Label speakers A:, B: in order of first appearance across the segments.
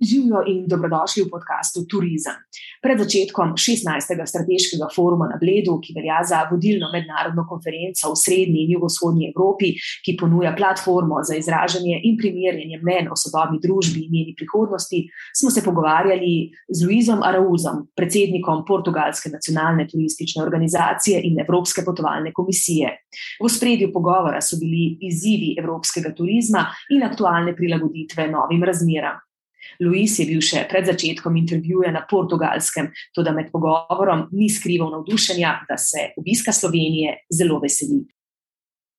A: Živijo in dobrodošli v podkastu Turizem. Pred začetkom 16. strateškega foruma na Bledu, ki velja za vodilno mednarodno konferenco v srednji in jugovzhodnji Evropi, ki ponuja platformo za izražanje in primerjanje mnen o sodobni družbi in njeni prihodnosti, smo se pogovarjali z Luizom Arauzom, predsednikom Portugalske nacionalne turistične organizacije in Evropske potovalne komisije. V spredju pogovora so bili izzivi evropskega turizma in aktualne prilagoditve novim razmeram. Luis je bil še pred začetkom intervjuja na portugalskem, med pogovorom ni skrival navdušenja, da se obiska Slovenije zelo veseli.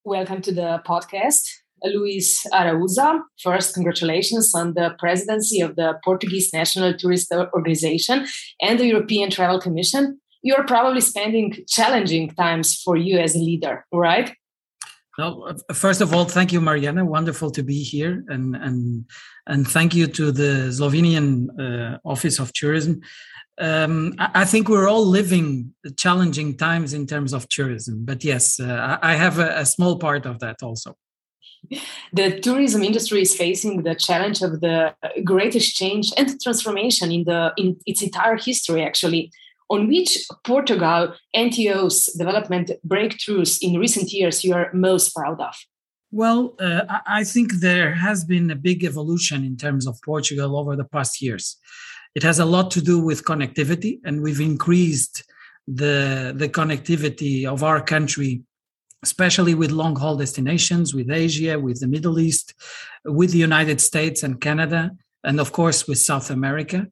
A: Welcome to the podcast. Luis Araújo, first, congratulations on the presidency of the Portuguese National Tourist Organization and the European Travel Commission. You're probably spending challenging times for you as a leader, right?
B: Well, first of all, thank you, Mariana. Wonderful to be here, and and and thank you to the Slovenian uh, Office of Tourism. Um, I, I, think we're all living challenging times in terms of tourism, but yes, uh, I have a, a small part of that also.
A: The tourism industry is facing the challenge of the greatest change and transformation in the in its entire history, actually on which Portugal NTO's development breakthroughs in recent years you are most proud of?
B: Well, uh, I think there has been a big evolution in terms of Portugal over the past years. It has a lot to do with connectivity, and we've increased the, the connectivity of our country, especially with long haul destinations, with Asia, with the Middle East, with the United States and Canada, and of course with South America.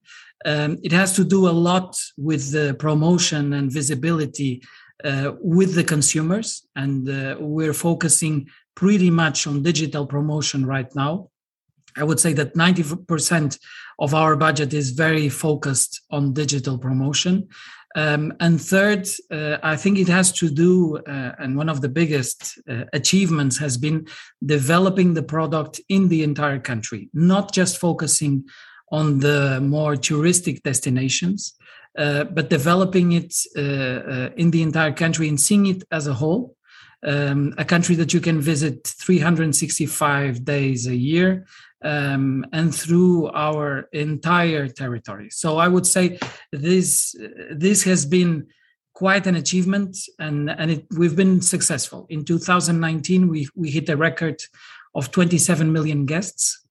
B: Um, it has to do a lot with the promotion and visibility uh, with the consumers, and uh, we're focusing pretty much on digital promotion right now. I would say that 90% of our budget is very focused on digital promotion. Um, and third, uh, I think it has to do, uh, and one of the biggest uh, achievements has been developing the product in the entire country, not just focusing on the more touristic destinations, uh, but developing it uh, uh, in the entire country and seeing it as a whole. Um, a country that you can visit 365 days a year um, and through our entire territory. So I would say this this has been quite an achievement, and and it, we've been successful. In 2019, we we hit a record of 27 million guests,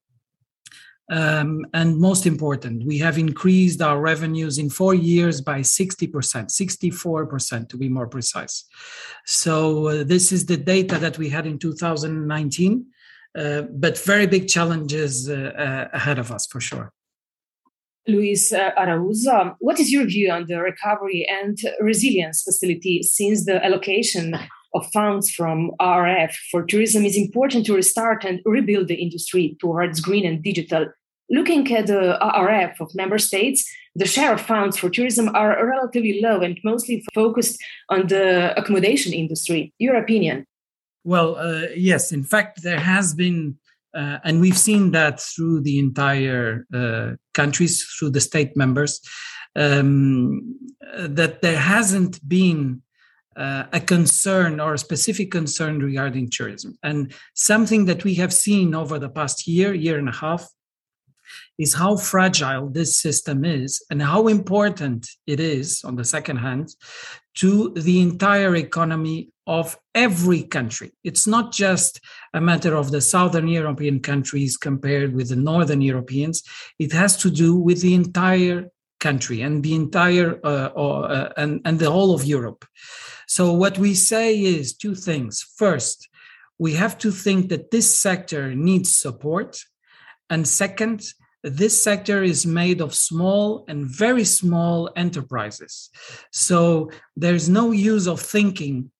B: um, and most important, we have increased our revenues in four years by 60%, 64% to be more precise. So, uh, this is the data that we had in 2019, uh, but very big challenges uh, uh ahead of us for sure.
A: Luis uh, Araújo, what is your view on the recovery and resilience facility since the allocation of funds from RF for tourism is important to restart and rebuild the industry towards green and digital. Looking at the RRF of member states, the share of funds for tourism are relatively low and mostly focused on the accommodation industry. Your opinion?
B: Well, uh, yes. In fact, there has been, uh, and we've seen that through the entire uh, countries, through the state members, um, that there hasn't been uh, a concern or a specific concern regarding tourism. And something that we have seen over the past year, year and a half, is how fragile this system is and how important it is, on the second hand, to the entire economy of every country. It's not just a matter of the Southern European countries compared with the Northern Europeans, it has to do with the entire country and the entire uh, uh, and, and the whole of Europe. So what we say is two things. First, we have to think that this sector needs support. And second, this sector is made of small and very small enterprises. So there's no use of thinking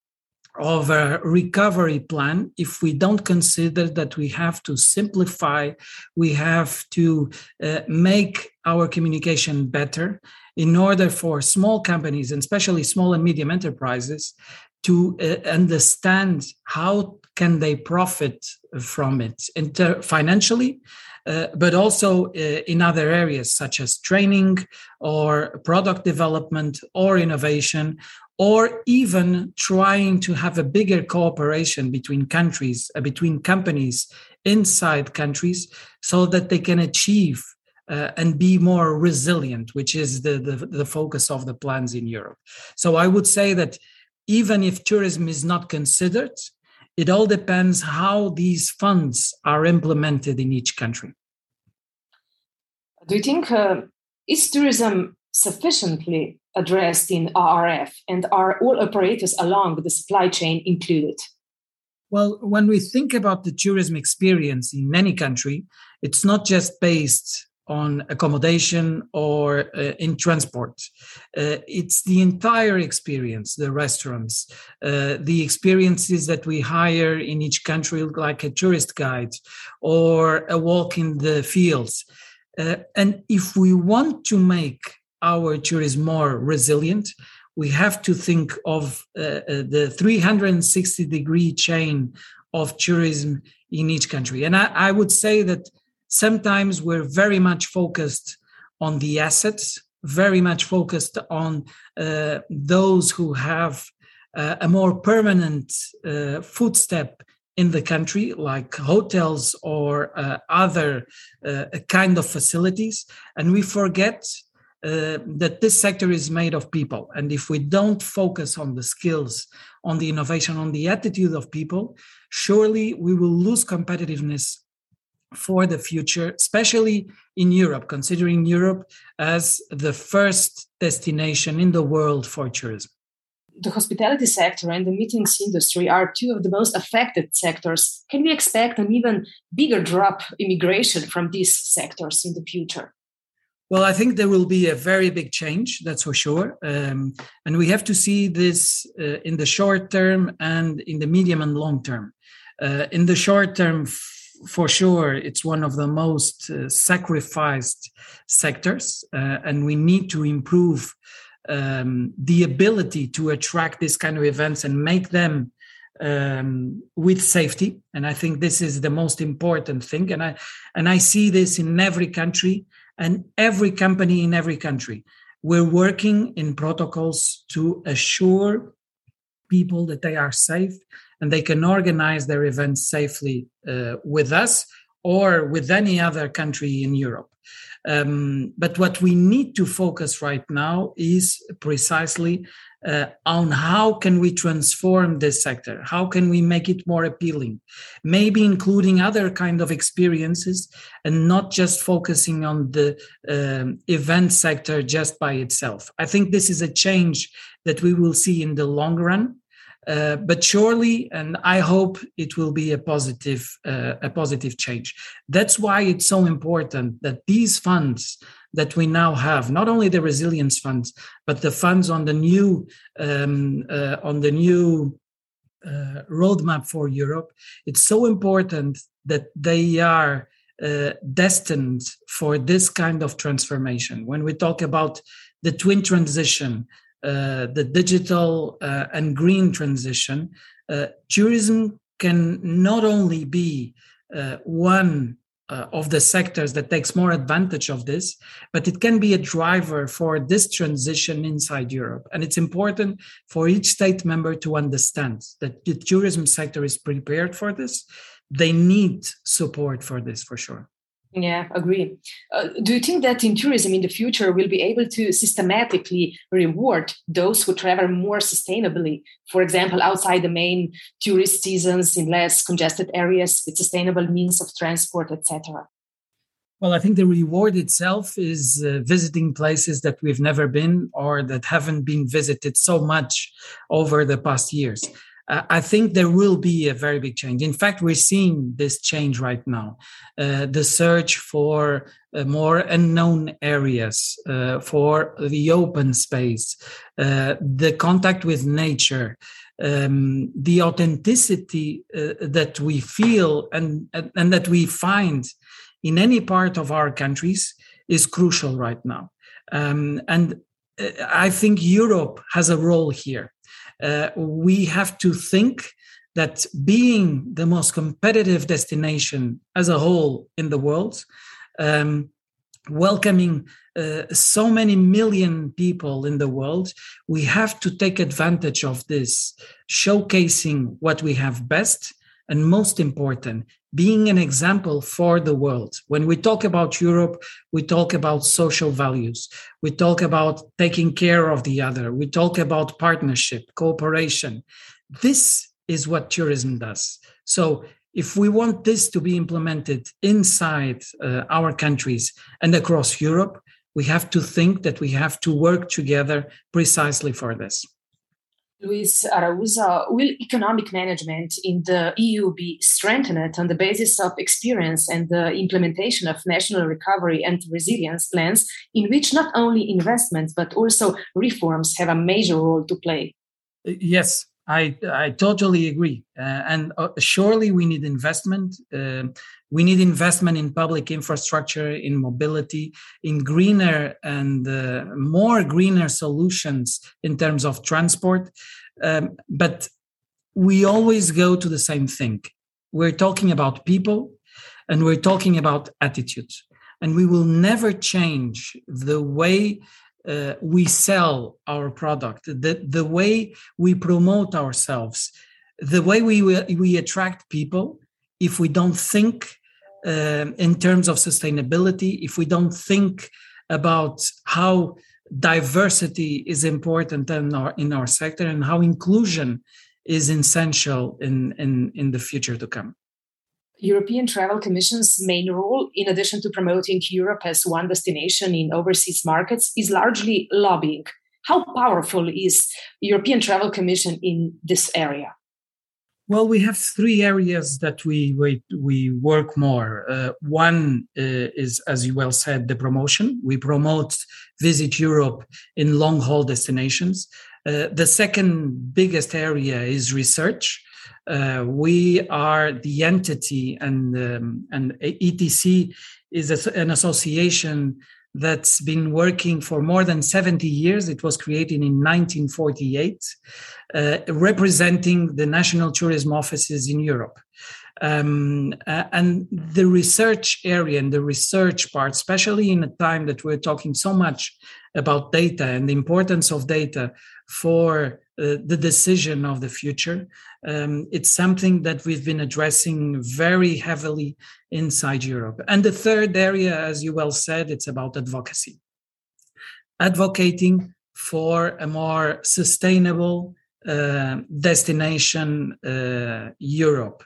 B: of a recovery plan if we don't consider that we have to simplify, we have to uh, make our communication better in order for small companies, and especially small and medium enterprises, to uh, understand how can they profit from it inter- financially, uh, but also uh, in other areas such as training or product development or innovation or even trying to have a bigger cooperation between countries, uh, between companies inside countries, so that they can achieve uh, and be more resilient, which is the, the, the focus of the plans in Europe. So I would say that even if tourism is not considered, it all depends how these funds are implemented in each country.
A: Do you think uh, is tourism sufficiently addressed in RRF, and are all operators along the supply chain included?
B: Well, when we think about the tourism experience in any country, it's not just based on accommodation or uh, in transport. Uh, it's the entire experience, the restaurants, uh, the experiences that we hire in each country, like a tourist guide or a walk in the fields. Uh, and if we want to make our tourism more resilient, we have to think of uh, uh, the 360 degree chain of tourism in each country. And I, I, would say that sometimes we're very much focused on the assets, very much focused on uh, those who have uh, a more permanent uh, footstep in the country, like hotels or uh, other kind of facilities. And we forget uh, that this sector is made of people. And if we don't focus on the skills, on the innovation, on the attitude of people, surely we will lose competitiveness for the future, especially in Europe, considering Europe as the first destination in the world for tourism.
A: The hospitality sector and the meetings industry are two of the most affected sectors. Can we expect an even bigger drop immigration from these sectors in the future?
B: Well, I think there will be a very big change, that's for sure. Um, and we have to see this uh, in the short term and in the medium and long term. Uh, in the short term, for sure, it's one of the most uh, sacrificed sectors, uh, and we need to improve um, the ability to attract this kind of events and make them um, with safety. And I think this is the most important thing. And I and I see this in every country and every company in every country. We're working in protocols to assure people that they are safe and they can organize their events safely uh, with us or with any other country in Europe. Um, but what we need to focus right now is precisely uh, on how can we transform this sector? How can we make it more appealing? Maybe including other kind of experiences and not just focusing on the um, event sector just by itself. I think this is a change that we will see in the long run uh, but surely, and I hope it will be a positive, uh, a positive change. That's why it's so important that these funds that we now have, not only the resilience funds, but the funds on the new, um, uh, on the new uh, roadmap for Europe. It's so important that they are uh, destined for this kind of transformation. When we talk about the twin transition, the digital uh, and green transition, uh, tourism can not only be one uh, of the sectors that takes more advantage of this, but it can be a driver for this transition inside Europe. And it's important for each state member to understand that the tourism sector is prepared for this. They need support for this for sure.
A: Yeah, agree. Uh, do you think that in tourism in the future we'll be able to systematically reward those who travel more sustainably? For example, outside the main tourist seasons in less congested areas with sustainable means of transport, etc.
B: Well, I think the reward itself is uh, visiting places that we've never been or that haven't been visited so much over the past years. I think there will be a very big change. In fact, we're seeing this change right now. Uh, the search for uh, more unknown areas, uh, for the open space, uh, the contact with nature, um, the authenticity uh, that we feel and, and that we find in any part of our countries is crucial right now. Um, and uh, I think Europe has a role here uh, we have to think that being the most competitive destination as a whole in the world, um, welcoming uh, so many million people in the world, we have to take advantage of this, showcasing what we have best, and most important, being an example for the world. When we talk about Europe, we talk about social values, we talk about taking care of the other, we talk about partnership, cooperation. This is what tourism does. So if we want this to be implemented inside uh, our countries and across Europe, we have to think that we have to work together precisely for this.
A: Luis Araújo, will economic management in the EU be strengthened on the basis of experience and the implementation of national recovery and resilience plans, in which not only investments but also reforms have a major role to play?
B: Yes, I, I totally agree. Uh, and uh, surely we need investment. Uh, we need investment in public infrastructure, in mobility, in greener and uh, more greener solutions in terms of transport. Um, but we always go to the same thing. We're talking about people and we're talking about attitudes. And we will never change the way uh, we sell our product, the, the way we promote ourselves, the way we, we attract people, if we don't think um, in terms of sustainability, if we don't think about how diversity is important in our, in our sector and how inclusion is essential in, in, in the future to come.
A: European Travel Commission's main role, in addition to promoting Europe as one destination in overseas markets, is largely lobbying. How powerful is European Travel Commission in this area?
B: Well, we have three areas that we we, we work more. Uh, one uh, is, as you well said, the promotion. We promote Visit Europe in long haul destinations. Uh, the second biggest area is research. Uh, we are the entity, and um, and ETC is an association that's been working for more than 70 years. It was created in 1948, uh, representing the national tourism offices in Europe. Um, uh, and the research area and the research part, especially in a time that we're talking so much about data and the importance of data for uh, the decision of the future. Um, it's something that we've been addressing very heavily inside Europe. And the third area, as you well said, it's about advocacy. Advocating for a more sustainable uh, destination uh, Europe,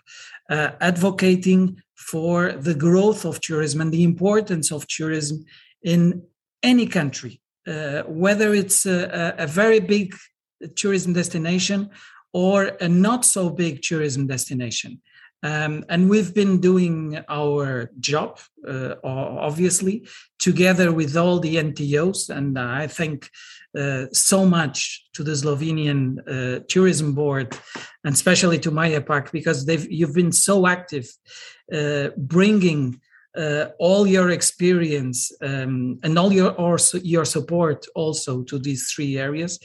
B: uh, advocating for the growth of tourism and the importance of tourism in any country, whether it's a, a, very big tourism destination or a not so big tourism destination. Um, and we've been doing our job, uh, obviously, together with all the NTOs. And I thank uh, so much to the Slovenian uh, Tourism Board, and especially to Maja Pak because you've been so active, uh, bringing uh, all your experience um, and all your also your support also to these three areas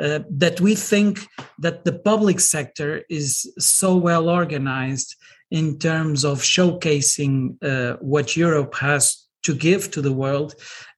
B: uh, that we think that the public sector is so well organized in terms of showcasing uh, what Europe has to give to the world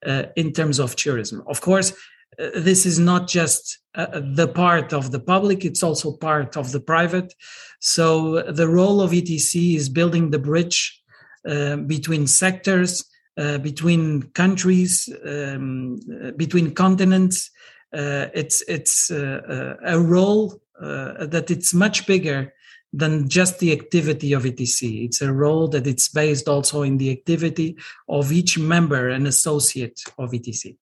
B: uh, in terms of tourism. Of course, uh, this is not just uh, the part of the public, it's also part of the private. So the role of ETC is building the bridge between sectors, uh, between countries, um, uh, between continents. it's it's a role that it's much bigger than just the activity of ETC. It's a role that it's based also in the activity of each member and associate of ETC.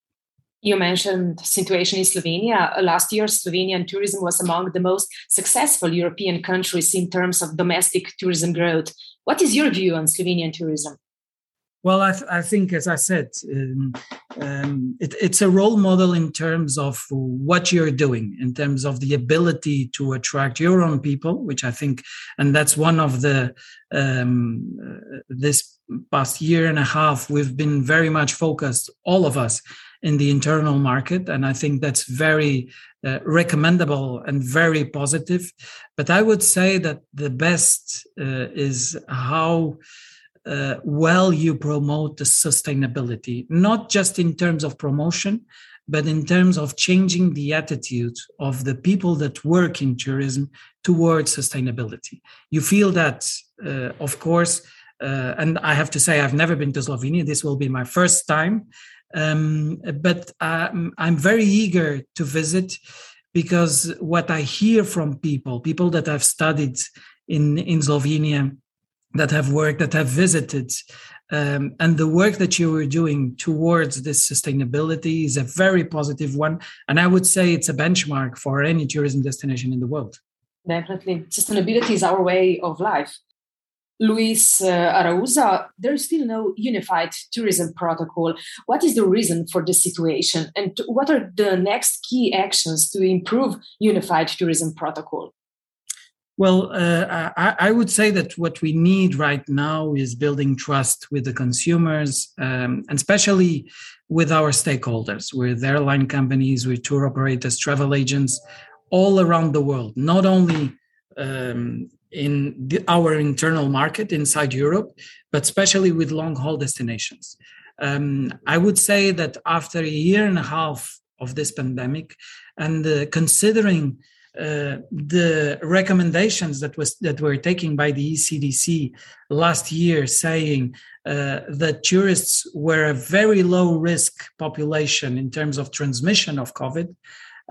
A: You mentioned situation in Slovenia. Last year, Slovenian tourism was among the most successful European countries in terms of domestic tourism growth. What is your view on Slovenian tourism?
B: Well, I, th- I, think, as I said, um, um, it, it's a role model in terms of what you're doing, in terms of the ability to attract your own people, which I think, and that's one of the um, uh, this past year and a half, we've been very much focused, all of us, in the internal market, and I think that's very uh, recommendable and very positive. But I would say that the best uh, is how uh, well you promote the sustainability, not just in terms of promotion, but in terms of changing the attitude of the people that work in tourism towards sustainability. You feel that, uh, of course, uh, and I have to say, I've never been to Slovenia. This will be my first time. Um, but um, I'm very eager to visit because what I hear from people, people that I've studied in, in Slovenia, that have worked, that have visited, um, and the work that you were doing towards this sustainability is a very positive one. And I would say it's a benchmark for any tourism destination in the world.
A: Definitely. Sustainability is our way of life. Luis uh, Araújo, there is still no unified tourism protocol. What is the reason for this situation? And what are the next key actions to improve unified tourism protocol?
B: Well, uh, I, I, would say that what we need right now is building trust with the consumers, um, and especially with our stakeholders, with airline companies, with tour operators, travel agents, all around the world, not only um, in the, our internal market inside Europe, but especially with long haul destinations. Um, I would say that after a year and a half of this pandemic, and uh, considering uh, the recommendations that was that were taken by the ECDC last year, saying uh, that tourists were a very low risk population in terms of transmission of COVID.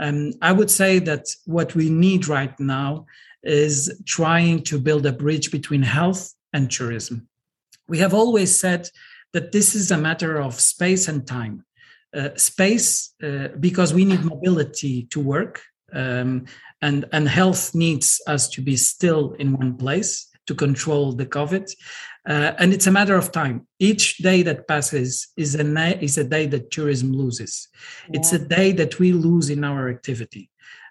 B: Um, I would say that what we need right now is trying to build a bridge between health and tourism. We have always said that this is a matter of space and time. Uh, space, uh, because we need mobility to work, um, and and health needs us to be still in one place to control the covid. Uh, and it's a matter of time. Each day that passes is a na- is a day that tourism loses. Yeah. it's a day that we lose in our activity.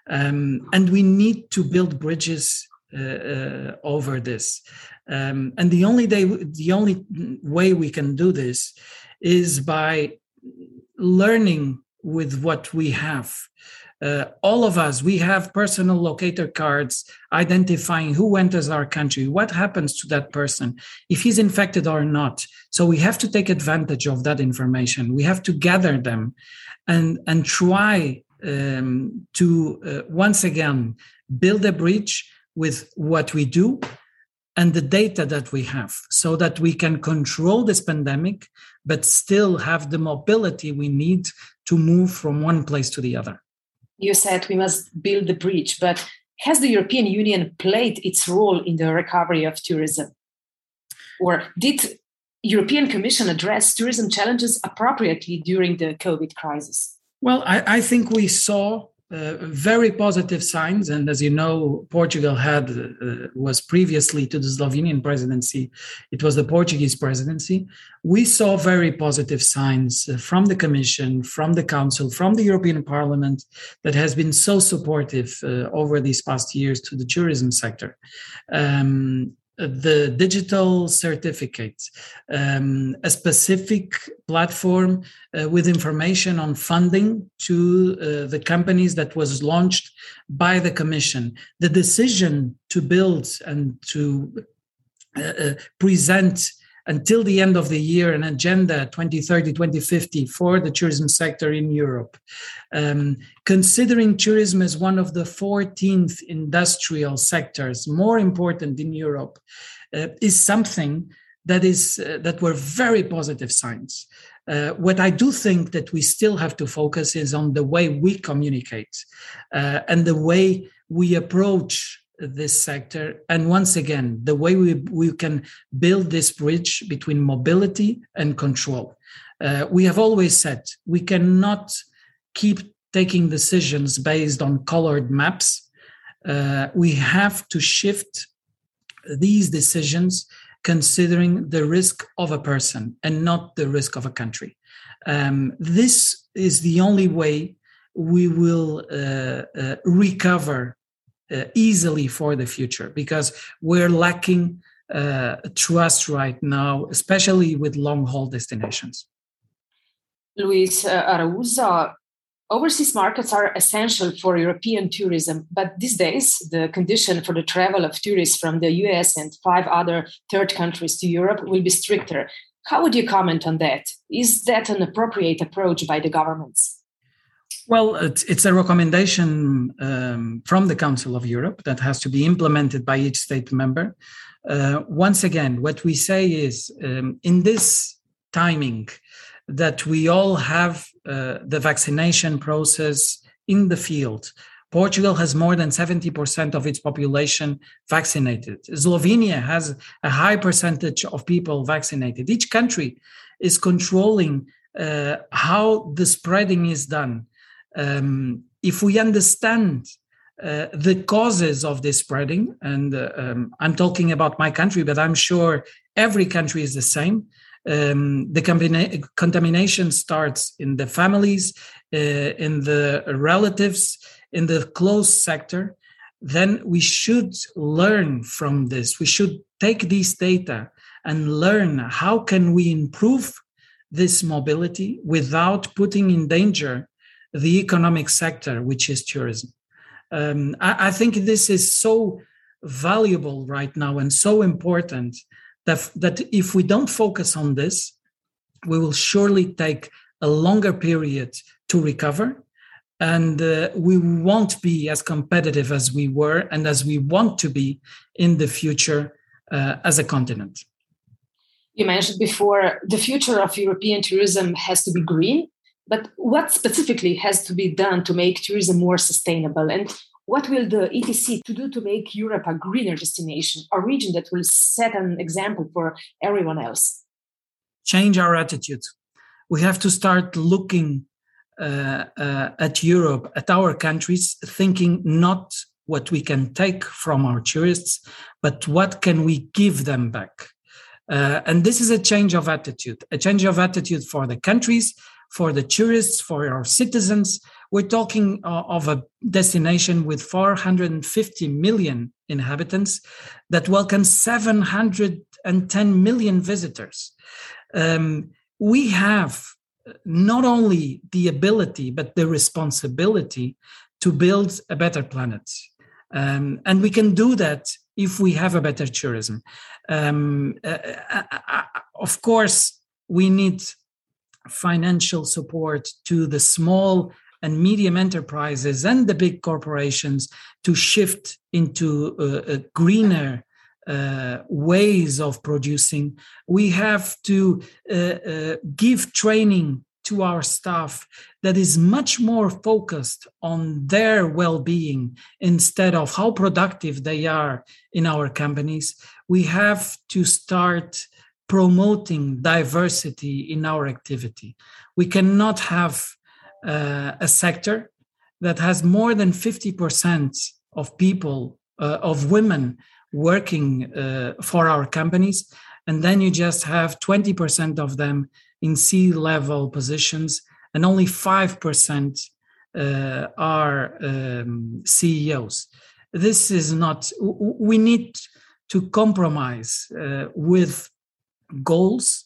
B: Um, and we need to build bridges uh, uh, over this. Um, and the only day the only way we can do this is by learning with what we have uh, all of us we have personal locator cards identifying who enters our country what happens to that person if he's infected or not. So we have to take advantage of that information. We have to gather them and and try um, to uh, once again build a bridge with what we do and the data that we have so that we can control this pandemic but still have the mobility we need to move from one place to the other
A: you said we must build the bridge, but has the European Union played its role in the recovery of tourism? Or did European Commission address tourism challenges appropriately during the COVID crisis?
B: Well, I, I think we saw uh, very positive signs. And as you know, Portugal had uh, was previously to the Slovenian presidency. It was the Portuguese presidency. We saw very positive signs uh, from the Commission, from the Council, from the European Parliament that has been so supportive uh, over these past years to the tourism sector. Um, the digital certificate, um, a specific platform uh, with information on funding to uh, the companies that was launched by the Commission. The decision to build and to uh, uh present until the end of the year an agenda 2030 2050 for the tourism sector in europe. Um, considering tourism as one of the 14th industrial sectors more important in europe uh, is something that is uh, that were very positive signs. Uh, what I do think that we still have to focus is on the way we communicate uh, and the way we approach this sector. And once again, the way we, we can build this bridge between mobility and control. Uh, we have always said we cannot keep taking decisions based on colored maps. Uh, we have to shift these decisions considering the risk of a person and not the risk of a country. Um, this is the only way we will uh, uh, recover uh, easily for the future because we're lacking uh, trust right now, especially with long haul destinations.
A: Luis uh, Araújo, overseas markets are essential for European tourism, but these days the condition for the travel of tourists from the US and five other third countries to Europe will be stricter. How would you comment on that? Is that an appropriate approach by the governments?
B: Well, it's, it's a recommendation um, from the Council of Europe that has to be implemented by each state member. Uh, once again, what we say is um, in this timing that we all have uh, the vaccination process in the field. Portugal has more than 70% of its population vaccinated. Slovenia has a high percentage of people vaccinated. Each country is controlling uh, how the spreading is done. Um, if we understand uh, the causes of this spreading, and uh, um, I'm talking about my country, but I'm sure every country is the same. Um, the combina- contamination starts in the families, uh, in the relatives, in the close sector. Then we should learn from this. We should take these data and learn how can we improve this mobility without putting in danger the economic sector, which is tourism. Um, I, I, think this is so valuable right now and so important that, that if we don't focus on this, we will surely take a longer period to recover and uh, we won't be as competitive as we were and as we want to be in the future uh, as a continent.
A: You mentioned before the future of European tourism has to be green, but what specifically has to be done to make tourism more sustainable? And what will the ETC to do to make Europe a greener destination, a region that will set an example for everyone else?
B: Change our attitude. We have to start looking uh, uh, at Europe, at our countries, thinking not what we can take from our tourists, but what can we give them back. Uh, and this is a change of attitude, a change of attitude for the countries, for the tourists, for our citizens, we're talking uh, of a destination with 450 million inhabitants that welcomes 710 million visitors. Um, we have not only the ability, but the responsibility to build a better planet. Um, and we can do that if we have a better tourism. Um, uh, uh, uh, of course, we need financial support to the small and medium enterprises and the big corporations to shift into uh, greener uh, ways of producing. We have to uh, uh, give training to our staff that is much more focused on their well being instead of how productive they are in our companies. We have to start promoting diversity in our activity. We cannot have uh, a sector that has more than 50% of people, uh, of women working uh, for our companies. And then you just have 20% of them in C level positions, and only 5% uh, are um, CEOs. This is not, we need to compromise uh, with goals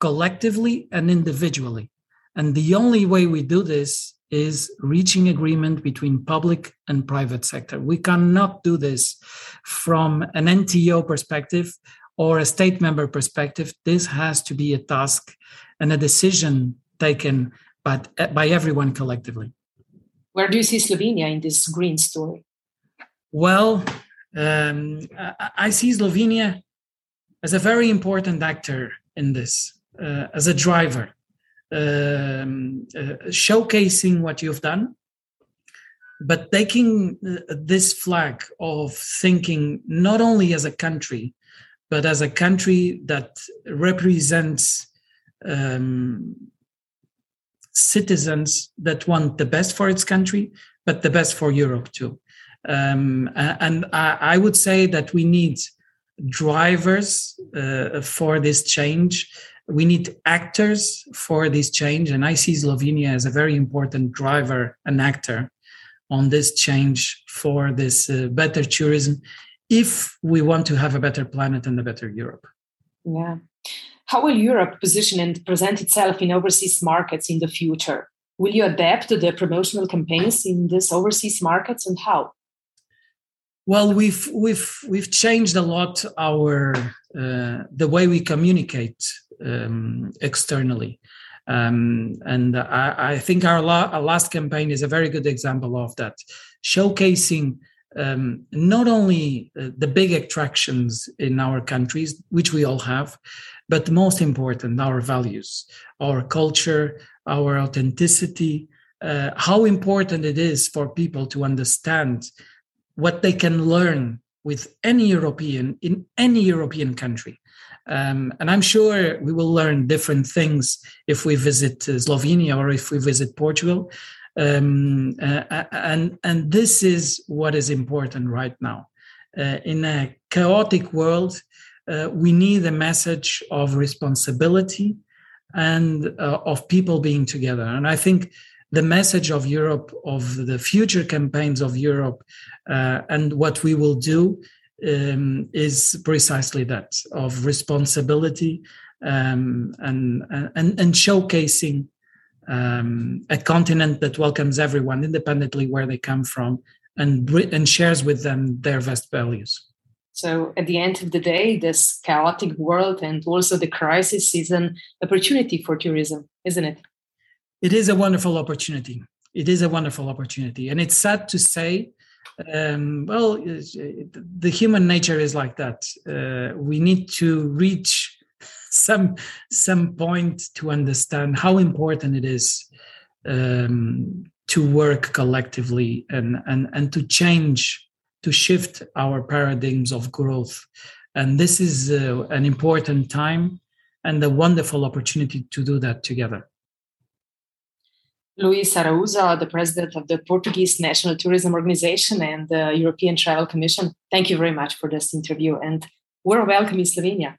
B: collectively and individually. And the only way we do this is reaching agreement between public and private sector. We cannot do this from an NTO perspective or a state member perspective. This has to be a task and a decision taken by, by everyone collectively.
A: Where do you see Slovenia in this green story?
B: Well, um, I see Slovenia as a very important actor in this, uh, as a driver um, uh, showcasing what you've done, but taking uh, this flag of thinking not only as a country, but as a country that represents um, citizens that want the best for its country, but the best for Europe too. Um, and I, I, would say that we need drivers uh, for this change. We need actors for this change. And I see Slovenia as a very important driver and actor on this change for this uh, better tourism if we want to have a better planet and a better Europe.
A: Yeah. How will Europe position and present itself in overseas markets in the future? Will you adapt to the promotional campaigns in these overseas markets and how?
B: Well, we've we've we've changed a lot our uh, the way we communicate um, externally, um, and I, I, think our, la- our, last campaign is a very good example of that, showcasing um, not only uh, the big attractions in our countries, which we all have, but most important, our values, our culture, our authenticity, uh, how important it is for people to understand what they can learn with any European in any European country. Um, and I'm sure we will learn different things if we visit uh, Slovenia or if we visit Portugal. Um, uh, uh, and and this is what is important right now. Uh, in a chaotic world, uh, we need a message of responsibility and uh, of people being together. And I think the message of Europe, of the future campaigns of Europe, uh, and what we will do um, is precisely that of responsibility um, and, and, and showcasing um, a continent that welcomes everyone independently where they come from and, and shares with them their best values.
A: So, at the end of the day, this chaotic world and also the crisis is an opportunity for tourism, isn't it?
B: It is a wonderful opportunity. It is a wonderful opportunity. And it's sad to say, um, well, the human nature is like that. Uh, we need to reach some some point to understand how important it is um, to work collectively and and and to change to shift our paradigms of growth and this is uh, an important time and a wonderful opportunity to do that together
A: Luis Araújo, the president of the Portuguese National Tourism Organization and the European Travel Commission. Thank you very much for this interview and we're welcome in Slovenia.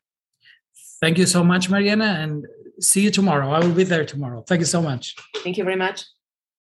B: Thank you so much, Mariana, and see you tomorrow. I will be there tomorrow. Thank you so much.
A: Thank you very much.